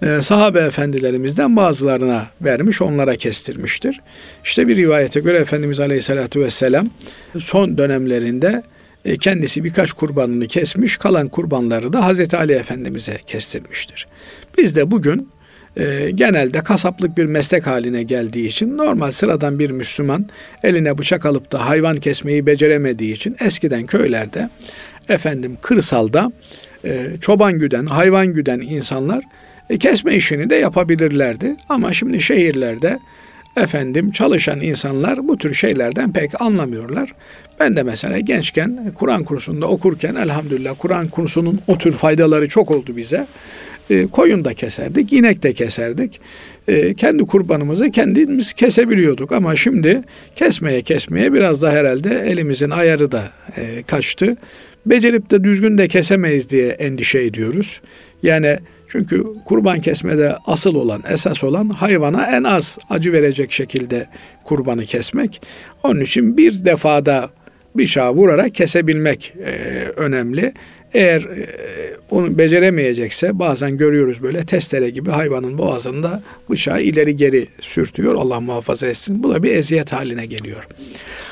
e, sahabe efendilerimizden bazılarına vermiş, onlara kestirmiştir. İşte bir rivayete göre Efendimiz Aleyhisselatü Vesselam son dönemlerinde e, kendisi birkaç kurbanını kesmiş, kalan kurbanları da Hazreti Ali Efendimiz'e kestirmiştir. Biz de bugün e, genelde kasaplık bir meslek haline geldiği için normal sıradan bir Müslüman eline bıçak alıp da hayvan kesmeyi beceremediği için eskiden köylerde efendim kırsalda e, çoban güden, hayvan güden insanlar e, kesme işini de yapabilirlerdi. Ama şimdi şehirlerde efendim çalışan insanlar bu tür şeylerden pek anlamıyorlar. Ben de mesela gençken Kur'an kursunda okurken elhamdülillah Kur'an kursunun o tür faydaları çok oldu bize. E, koyun da keserdik, inek de keserdik. E, kendi kurbanımızı kendimiz kesebiliyorduk ama şimdi kesmeye kesmeye biraz da herhalde elimizin ayarı da e, kaçtı. Becerip de düzgün de kesemeyiz diye endişe ediyoruz. Yani çünkü kurban kesmede asıl olan, esas olan hayvana en az acı verecek şekilde kurbanı kesmek. Onun için bir defada bıçağı vurarak kesebilmek e, önemli. Eğer e, onu beceremeyecekse bazen görüyoruz böyle testere gibi hayvanın boğazında bıçağı ileri geri sürtüyor. Allah muhafaza etsin. Bu da bir eziyet haline geliyor.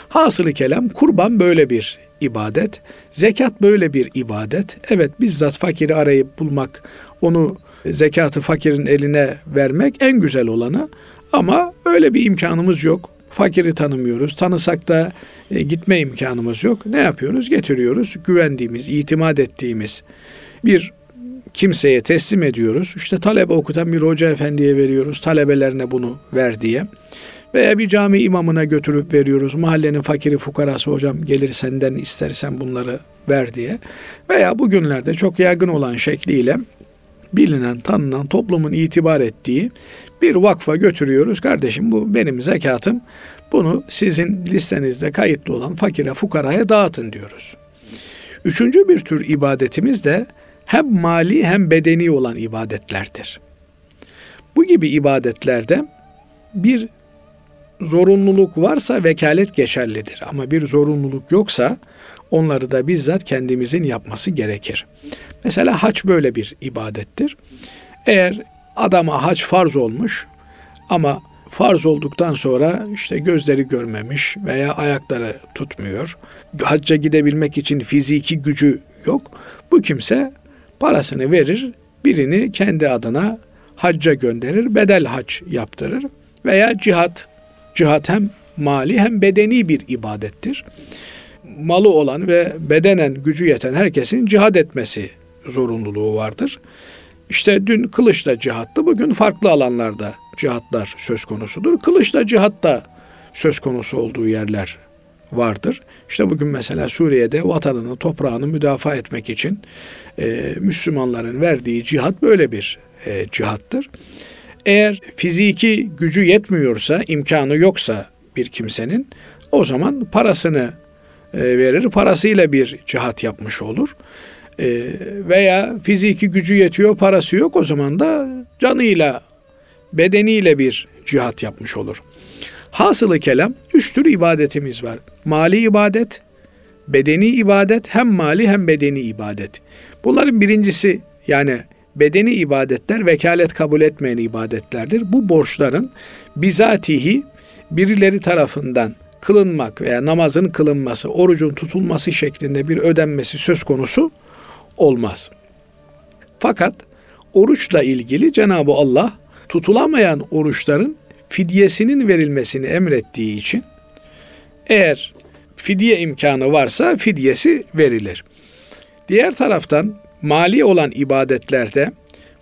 Hasılı kelam kurban böyle bir ibadet. Zekat böyle bir ibadet. Evet bizzat fakiri arayıp bulmak, onu zekatı fakirin eline vermek en güzel olanı. Ama öyle bir imkanımız yok. Fakiri tanımıyoruz. Tanısak da e, gitme imkanımız yok. Ne yapıyoruz? Getiriyoruz. Güvendiğimiz, itimat ettiğimiz bir kimseye teslim ediyoruz. İşte talebe okutan bir hoca efendiye veriyoruz. Talebelerine bunu ver diye. Veya bir cami imamına götürüp veriyoruz. Mahallenin fakiri fukarası hocam gelir senden istersen bunları ver diye. Veya bugünlerde çok yaygın olan şekliyle bilinen, tanınan, toplumun itibar ettiği bir vakfa götürüyoruz. Kardeşim bu benim zekatım. Bunu sizin listenizde kayıtlı olan fakire, fukaraya dağıtın diyoruz. Üçüncü bir tür ibadetimiz de hem mali hem bedeni olan ibadetlerdir. Bu gibi ibadetlerde bir zorunluluk varsa vekalet geçerlidir. Ama bir zorunluluk yoksa onları da bizzat kendimizin yapması gerekir. Mesela haç böyle bir ibadettir. Eğer adama haç farz olmuş ama farz olduktan sonra işte gözleri görmemiş veya ayakları tutmuyor. Hacca gidebilmek için fiziki gücü yok. Bu kimse parasını verir, birini kendi adına hacca gönderir, bedel hac yaptırır veya cihat. Cihat hem mali hem bedeni bir ibadettir. Malı olan ve bedenen gücü yeten herkesin cihad etmesi zorunluluğu vardır. İşte dün kılıçla cihattı, bugün farklı alanlarda cihatlar söz konusudur. Kılıçla cihatta söz konusu olduğu yerler vardır. İşte bugün mesela Suriye'de vatanını, toprağını müdafaa etmek için e, Müslümanların verdiği cihat böyle bir e, cihattır. Eğer fiziki gücü yetmiyorsa, imkanı yoksa bir kimsenin o zaman parasını e, verir, parasıyla bir cihat yapmış olur. E, veya fiziki gücü yetiyor, parası yok o zaman da canıyla, bedeniyle bir cihat yapmış olur. Hasılı kelam üç tür ibadetimiz var. Mali ibadet, bedeni ibadet, hem mali hem bedeni ibadet. Bunların birincisi yani bedeni ibadetler vekalet kabul etmeyen ibadetlerdir. Bu borçların bizatihi birileri tarafından kılınmak veya namazın kılınması, orucun tutulması şeklinde bir ödenmesi söz konusu olmaz. Fakat oruçla ilgili Cenab-ı Allah tutulamayan oruçların fidyesinin verilmesini emrettiği için eğer fidye imkanı varsa fidyesi verilir. Diğer taraftan mali olan ibadetlerde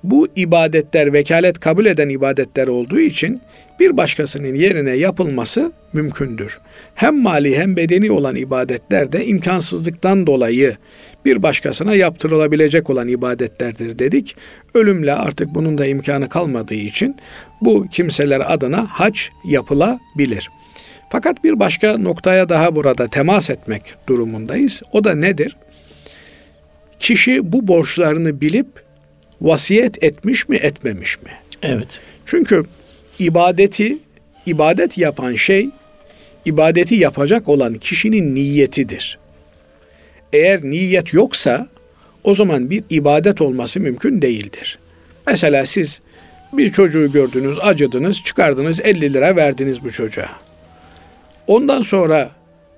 bu ibadetler vekalet kabul eden ibadetler olduğu için bir başkasının yerine yapılması mümkündür. Hem mali hem bedeni olan ibadetlerde imkansızlıktan dolayı bir başkasına yaptırılabilecek olan ibadetlerdir dedik. Ölümle artık bunun da imkanı kalmadığı için bu kimseler adına hac yapılabilir. Fakat bir başka noktaya daha burada temas etmek durumundayız. O da nedir? Kişi bu borçlarını bilip vasiyet etmiş mi etmemiş mi? Evet. Çünkü ibadeti ibadet yapan şey ibadeti yapacak olan kişinin niyetidir. Eğer niyet yoksa o zaman bir ibadet olması mümkün değildir. Mesela siz bir çocuğu gördünüz, acıdınız, çıkardınız 50 lira verdiniz bu çocuğa. Ondan sonra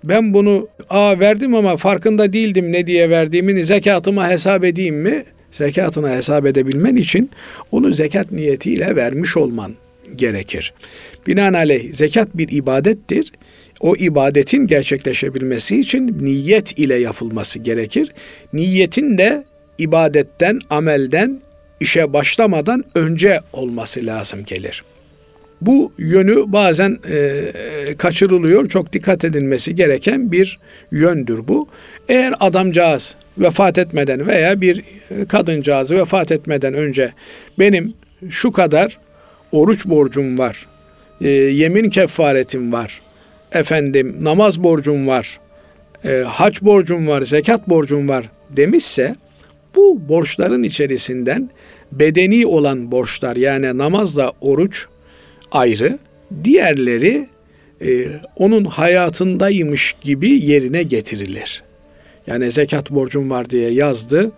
ben bunu aa verdim ama farkında değildim ne diye verdiğimin zekatıma hesap edeyim mi? Zekatına hesap edebilmen için onu zekat niyetiyle vermiş olman gerekir. Binaenaleyh zekat bir ibadettir. O ibadetin gerçekleşebilmesi için niyet ile yapılması gerekir. Niyetin de ibadetten, amelden, işe başlamadan önce olması lazım gelir. Bu yönü bazen e, kaçırılıyor. Çok dikkat edilmesi gereken bir yöndür bu. Eğer adamcağız vefat etmeden veya bir kadıncağızı vefat etmeden önce benim şu kadar oruç borcum var, e, yemin kefaretim var, efendim namaz borcum var, e, hac borcum var, zekat borcum var demişse bu borçların içerisinden bedeni olan borçlar yani namazla oruç ayrı, diğerleri e, onun hayatındaymış gibi yerine getirilir. Yani zekat borcum var diye yazdı.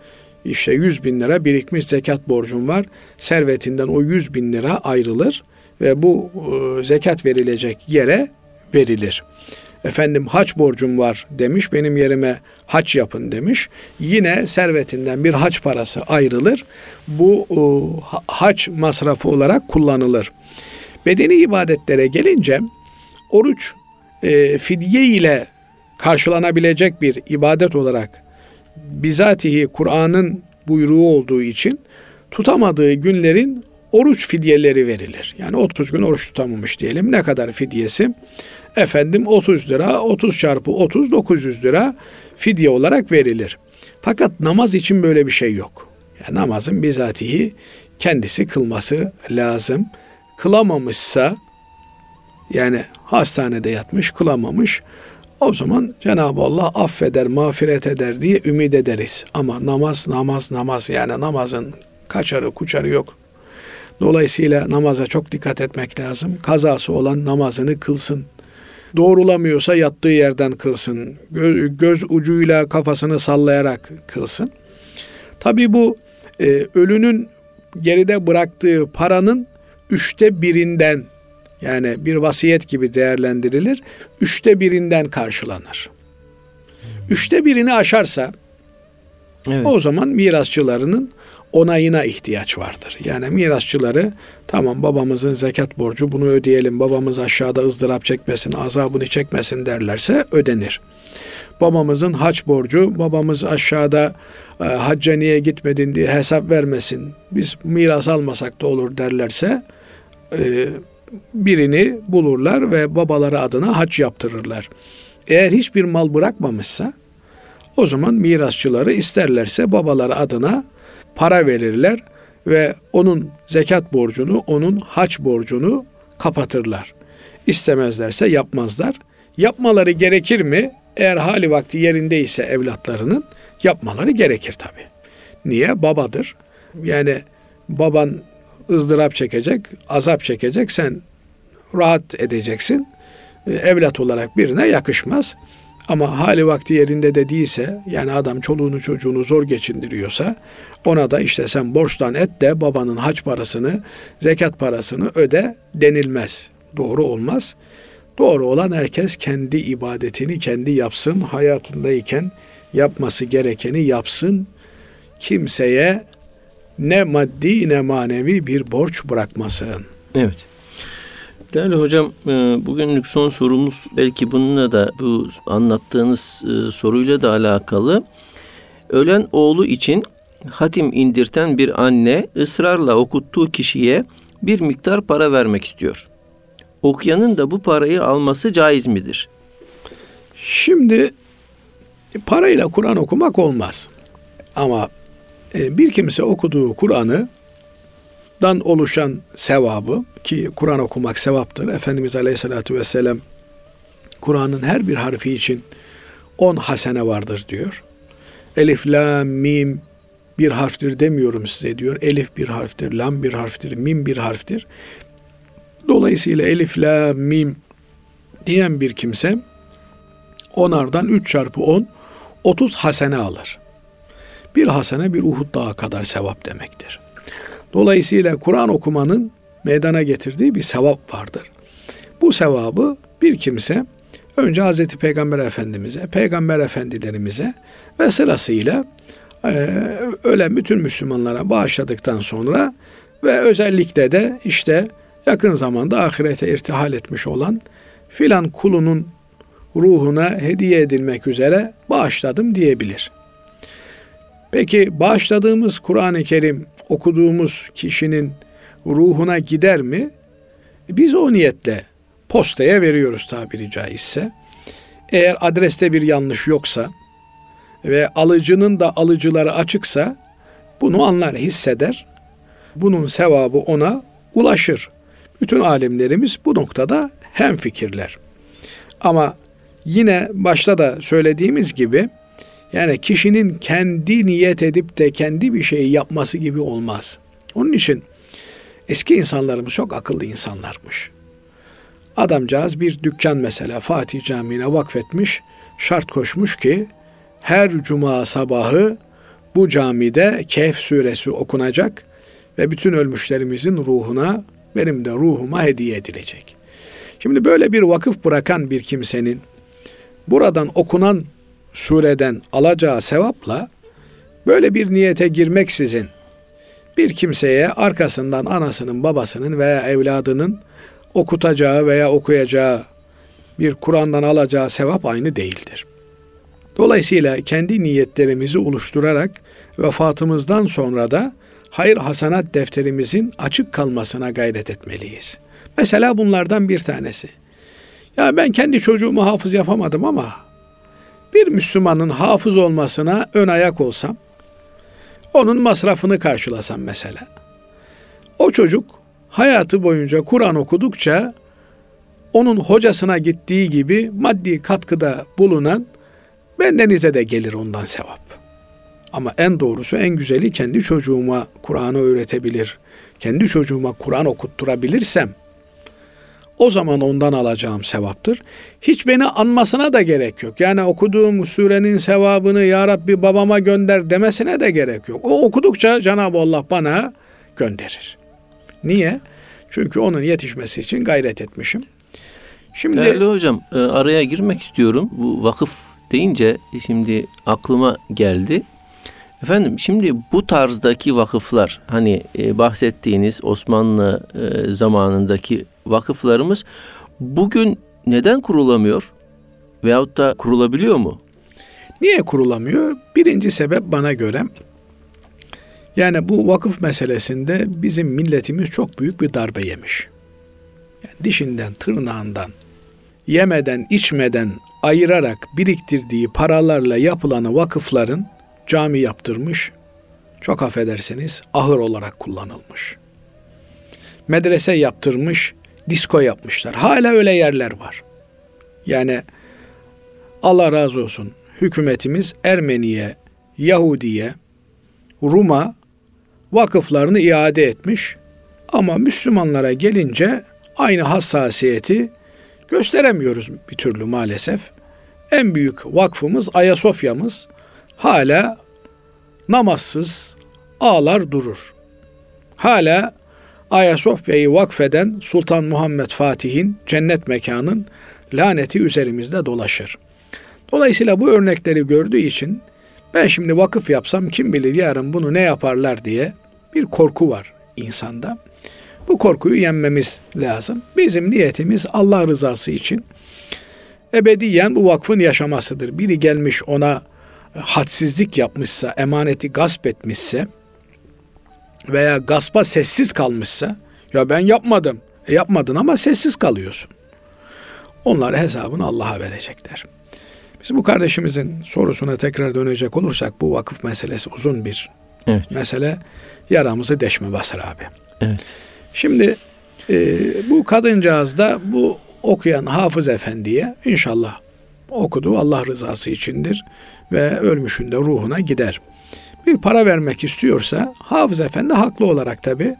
İşte 100 bin lira birikmiş zekat borcum var. Servetinden o 100 bin lira ayrılır ve bu e, zekat verilecek yere verilir. Efendim haç borcum var demiş benim yerime haç yapın demiş. Yine servetinden bir haç parası ayrılır. Bu e, haç masrafı olarak kullanılır. Bedeni ibadetlere gelince oruç e, fidye ile karşılanabilecek bir ibadet olarak bizatihi Kur'an'ın buyruğu olduğu için tutamadığı günlerin oruç fidyeleri verilir. Yani 30 gün oruç tutamamış diyelim. Ne kadar fidyesi? Efendim 30 lira, 30 çarpı 30, 900 lira fidye olarak verilir. Fakat namaz için böyle bir şey yok. Yani namazın bizatihi kendisi kılması lazım. Kılamamışsa yani hastanede yatmış, kılamamış. O zaman Cenab-ı Allah affeder, mağfiret eder diye ümit ederiz. Ama namaz, namaz, namaz yani namazın kaçarı kuçarı yok. Dolayısıyla namaza çok dikkat etmek lazım. Kazası olan namazını kılsın. Doğrulamıyorsa yattığı yerden kılsın. Göz, göz ucuyla kafasını sallayarak kılsın. Tabi bu e, ölünün geride bıraktığı paranın üçte birinden yani bir vasiyet gibi değerlendirilir. Üçte birinden karşılanır. Üçte birini aşarsa evet. o zaman mirasçılarının onayına ihtiyaç vardır. Yani mirasçıları tamam babamızın zekat borcu bunu ödeyelim. Babamız aşağıda ızdırap çekmesin, azabını çekmesin derlerse ödenir. Babamızın haç borcu, babamız aşağıda e, hacca niye gitmedin diye hesap vermesin. Biz miras almasak da olur derlerse e, birini bulurlar ve babaları adına hac yaptırırlar. Eğer hiçbir mal bırakmamışsa o zaman mirasçıları isterlerse babaları adına para verirler ve onun zekat borcunu, onun haç borcunu kapatırlar. İstemezlerse yapmazlar. Yapmaları gerekir mi? Eğer hali vakti yerindeyse evlatlarının yapmaları gerekir tabi. Niye? Babadır. Yani baban ızdırap çekecek, azap çekecek, sen rahat edeceksin. Ee, evlat olarak birine yakışmaz. Ama hali vakti yerinde de değilse, yani adam çoluğunu çocuğunu zor geçindiriyorsa, ona da işte sen borçtan et de babanın haç parasını, zekat parasını öde denilmez. Doğru olmaz. Doğru olan herkes kendi ibadetini kendi yapsın. Hayatındayken yapması gerekeni yapsın. Kimseye ne maddi ne manevi bir borç bırakmasın. Evet. Değerli hocam e, bugünlük son sorumuz belki bununla da bu anlattığınız e, soruyla da alakalı. Ölen oğlu için hatim indirten bir anne ısrarla okuttuğu kişiye bir miktar para vermek istiyor. Okuyanın da bu parayı alması caiz midir? Şimdi parayla Kur'an okumak olmaz. Ama bir kimse okuduğu Kur'an'ı dan oluşan sevabı ki Kur'an okumak sevaptır. Efendimiz Aleyhisselatü Vesselam Kur'an'ın her bir harfi için on hasene vardır diyor. Elif, la, mim bir harftir demiyorum size diyor. Elif bir harftir, lam bir harftir, mim bir harftir. Dolayısıyla elif, la, mim diyen bir kimse onardan 3 çarpı 10 30 hasene alır. Bir hasene bir Uhud dağı kadar sevap demektir. Dolayısıyla Kur'an okumanın meydana getirdiği bir sevap vardır. Bu sevabı bir kimse önce Hazreti Peygamber Efendimiz'e, Peygamber Efendilerimize ve sırasıyla e, ölen bütün Müslümanlara bağışladıktan sonra ve özellikle de işte yakın zamanda ahirete irtihal etmiş olan filan kulunun ruhuna hediye edilmek üzere bağışladım diyebilir. Peki bağışladığımız Kur'an-ı Kerim okuduğumuz kişinin ruhuna gider mi? Biz o niyetle postaya veriyoruz tabiri caizse. Eğer adreste bir yanlış yoksa ve alıcının da alıcıları açıksa bunu anlar, hisseder. Bunun sevabı ona ulaşır. Bütün alimlerimiz bu noktada hem fikirler. Ama yine başta da söylediğimiz gibi yani kişinin kendi niyet edip de kendi bir şeyi yapması gibi olmaz. Onun için eski insanlarımız çok akıllı insanlarmış. Adamcağız bir dükkan mesela Fatih Camii'ne vakfetmiş, şart koşmuş ki her cuma sabahı bu camide Kehf suresi okunacak ve bütün ölmüşlerimizin ruhuna, benim de ruhuma hediye edilecek. Şimdi böyle bir vakıf bırakan bir kimsenin buradan okunan sureden alacağı sevapla böyle bir niyete girmeksizin bir kimseye arkasından anasının, babasının veya evladının okutacağı veya okuyacağı bir Kur'an'dan alacağı sevap aynı değildir. Dolayısıyla kendi niyetlerimizi oluşturarak vefatımızdan sonra da hayır hasanat defterimizin açık kalmasına gayret etmeliyiz. Mesela bunlardan bir tanesi. Ya ben kendi çocuğumu hafız yapamadım ama bir Müslümanın hafız olmasına ön ayak olsam, onun masrafını karşılasam mesela. O çocuk hayatı boyunca Kur'an okudukça onun hocasına gittiği gibi maddi katkıda bulunan bendenize de gelir ondan sevap. Ama en doğrusu en güzeli kendi çocuğuma Kur'an'ı öğretebilir. Kendi çocuğuma Kur'an okutturabilirsem o zaman ondan alacağım sevaptır. Hiç beni anmasına da gerek yok. Yani okuduğum surenin sevabını ya Rabbi babama gönder demesine de gerek yok. O okudukça Cenab-ı Allah bana gönderir. Niye? Çünkü onun yetişmesi için gayret etmişim. Şimdi Değerli hocam e, araya girmek istiyorum. Bu vakıf deyince şimdi aklıma geldi. Efendim şimdi bu tarzdaki vakıflar hani e, bahsettiğiniz Osmanlı e, zamanındaki vakıflarımız bugün neden kurulamıyor? Veyahut da kurulabiliyor mu? Niye kurulamıyor? Birinci sebep bana göre yani bu vakıf meselesinde bizim milletimiz çok büyük bir darbe yemiş. Yani dişinden, tırnağından, yemeden, içmeden ayırarak biriktirdiği paralarla yapılan vakıfların cami yaptırmış, çok affedersiniz ahır olarak kullanılmış. Medrese yaptırmış, disko yapmışlar. Hala öyle yerler var. Yani Allah razı olsun hükümetimiz Ermeniye, Yahudiye, Rum'a vakıflarını iade etmiş. Ama Müslümanlara gelince aynı hassasiyeti gösteremiyoruz bir türlü maalesef. En büyük vakfımız Ayasofya'mız hala namazsız ağlar durur. Hala Ayasofya'yı vakfeden Sultan Muhammed Fatih'in cennet mekanın laneti üzerimizde dolaşır. Dolayısıyla bu örnekleri gördüğü için ben şimdi vakıf yapsam kim bilir yarın bunu ne yaparlar diye bir korku var insanda. Bu korkuyu yenmemiz lazım. Bizim niyetimiz Allah rızası için ebediyen bu vakfın yaşamasıdır. Biri gelmiş ona hadsizlik yapmışsa, emaneti gasp etmişse veya gaspa sessiz kalmışsa ya ben yapmadım. E yapmadın ama sessiz kalıyorsun. Onlar hesabını Allah'a verecekler. Biz bu kardeşimizin sorusuna tekrar dönecek olursak bu vakıf meselesi uzun bir Evet. mesele. Yaramızı deşme basar abi. Evet. Şimdi e, bu kadıncağız da bu okuyan Hafız Efendi'ye inşallah okudu Allah rızası içindir ve ölmüşün de ruhuna gider. Bir para vermek istiyorsa Hafız Efendi haklı olarak tabi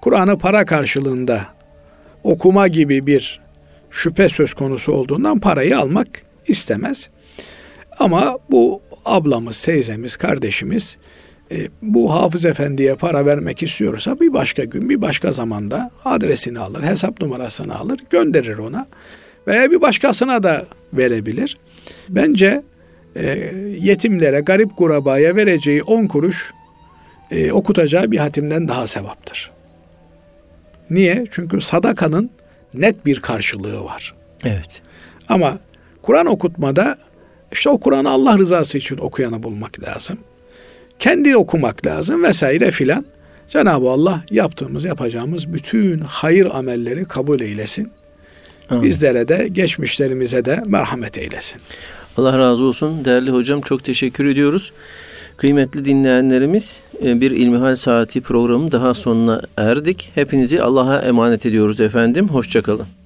Kur'an'ı para karşılığında okuma gibi bir şüphe söz konusu olduğundan parayı almak istemez. Ama bu ablamız, teyzemiz, kardeşimiz e, bu Hafız Efendi'ye para vermek istiyorsa bir başka gün, bir başka zamanda adresini alır, hesap numarasını alır, gönderir ona. Veya bir başkasına da verebilir. Bence e, yetimlere, garip kurabaya vereceği 10 kuruş e, okutacağı bir hatimden daha sevaptır. Niye? Çünkü sadakanın net bir karşılığı var. Evet. Ama Kur'an okutmada işte o Kur'an'ı Allah rızası için okuyanı bulmak lazım. Kendi okumak lazım vesaire filan. Cenab-ı Allah yaptığımız, yapacağımız bütün hayır amelleri kabul eylesin. Amin. Bizlere de, geçmişlerimize de merhamet eylesin. Allah razı olsun. Değerli hocam çok teşekkür ediyoruz. Kıymetli dinleyenlerimiz e, bir İlmihal Saati programı daha sonuna erdik. Hepinizi Allah'a emanet ediyoruz efendim. Hoşçakalın.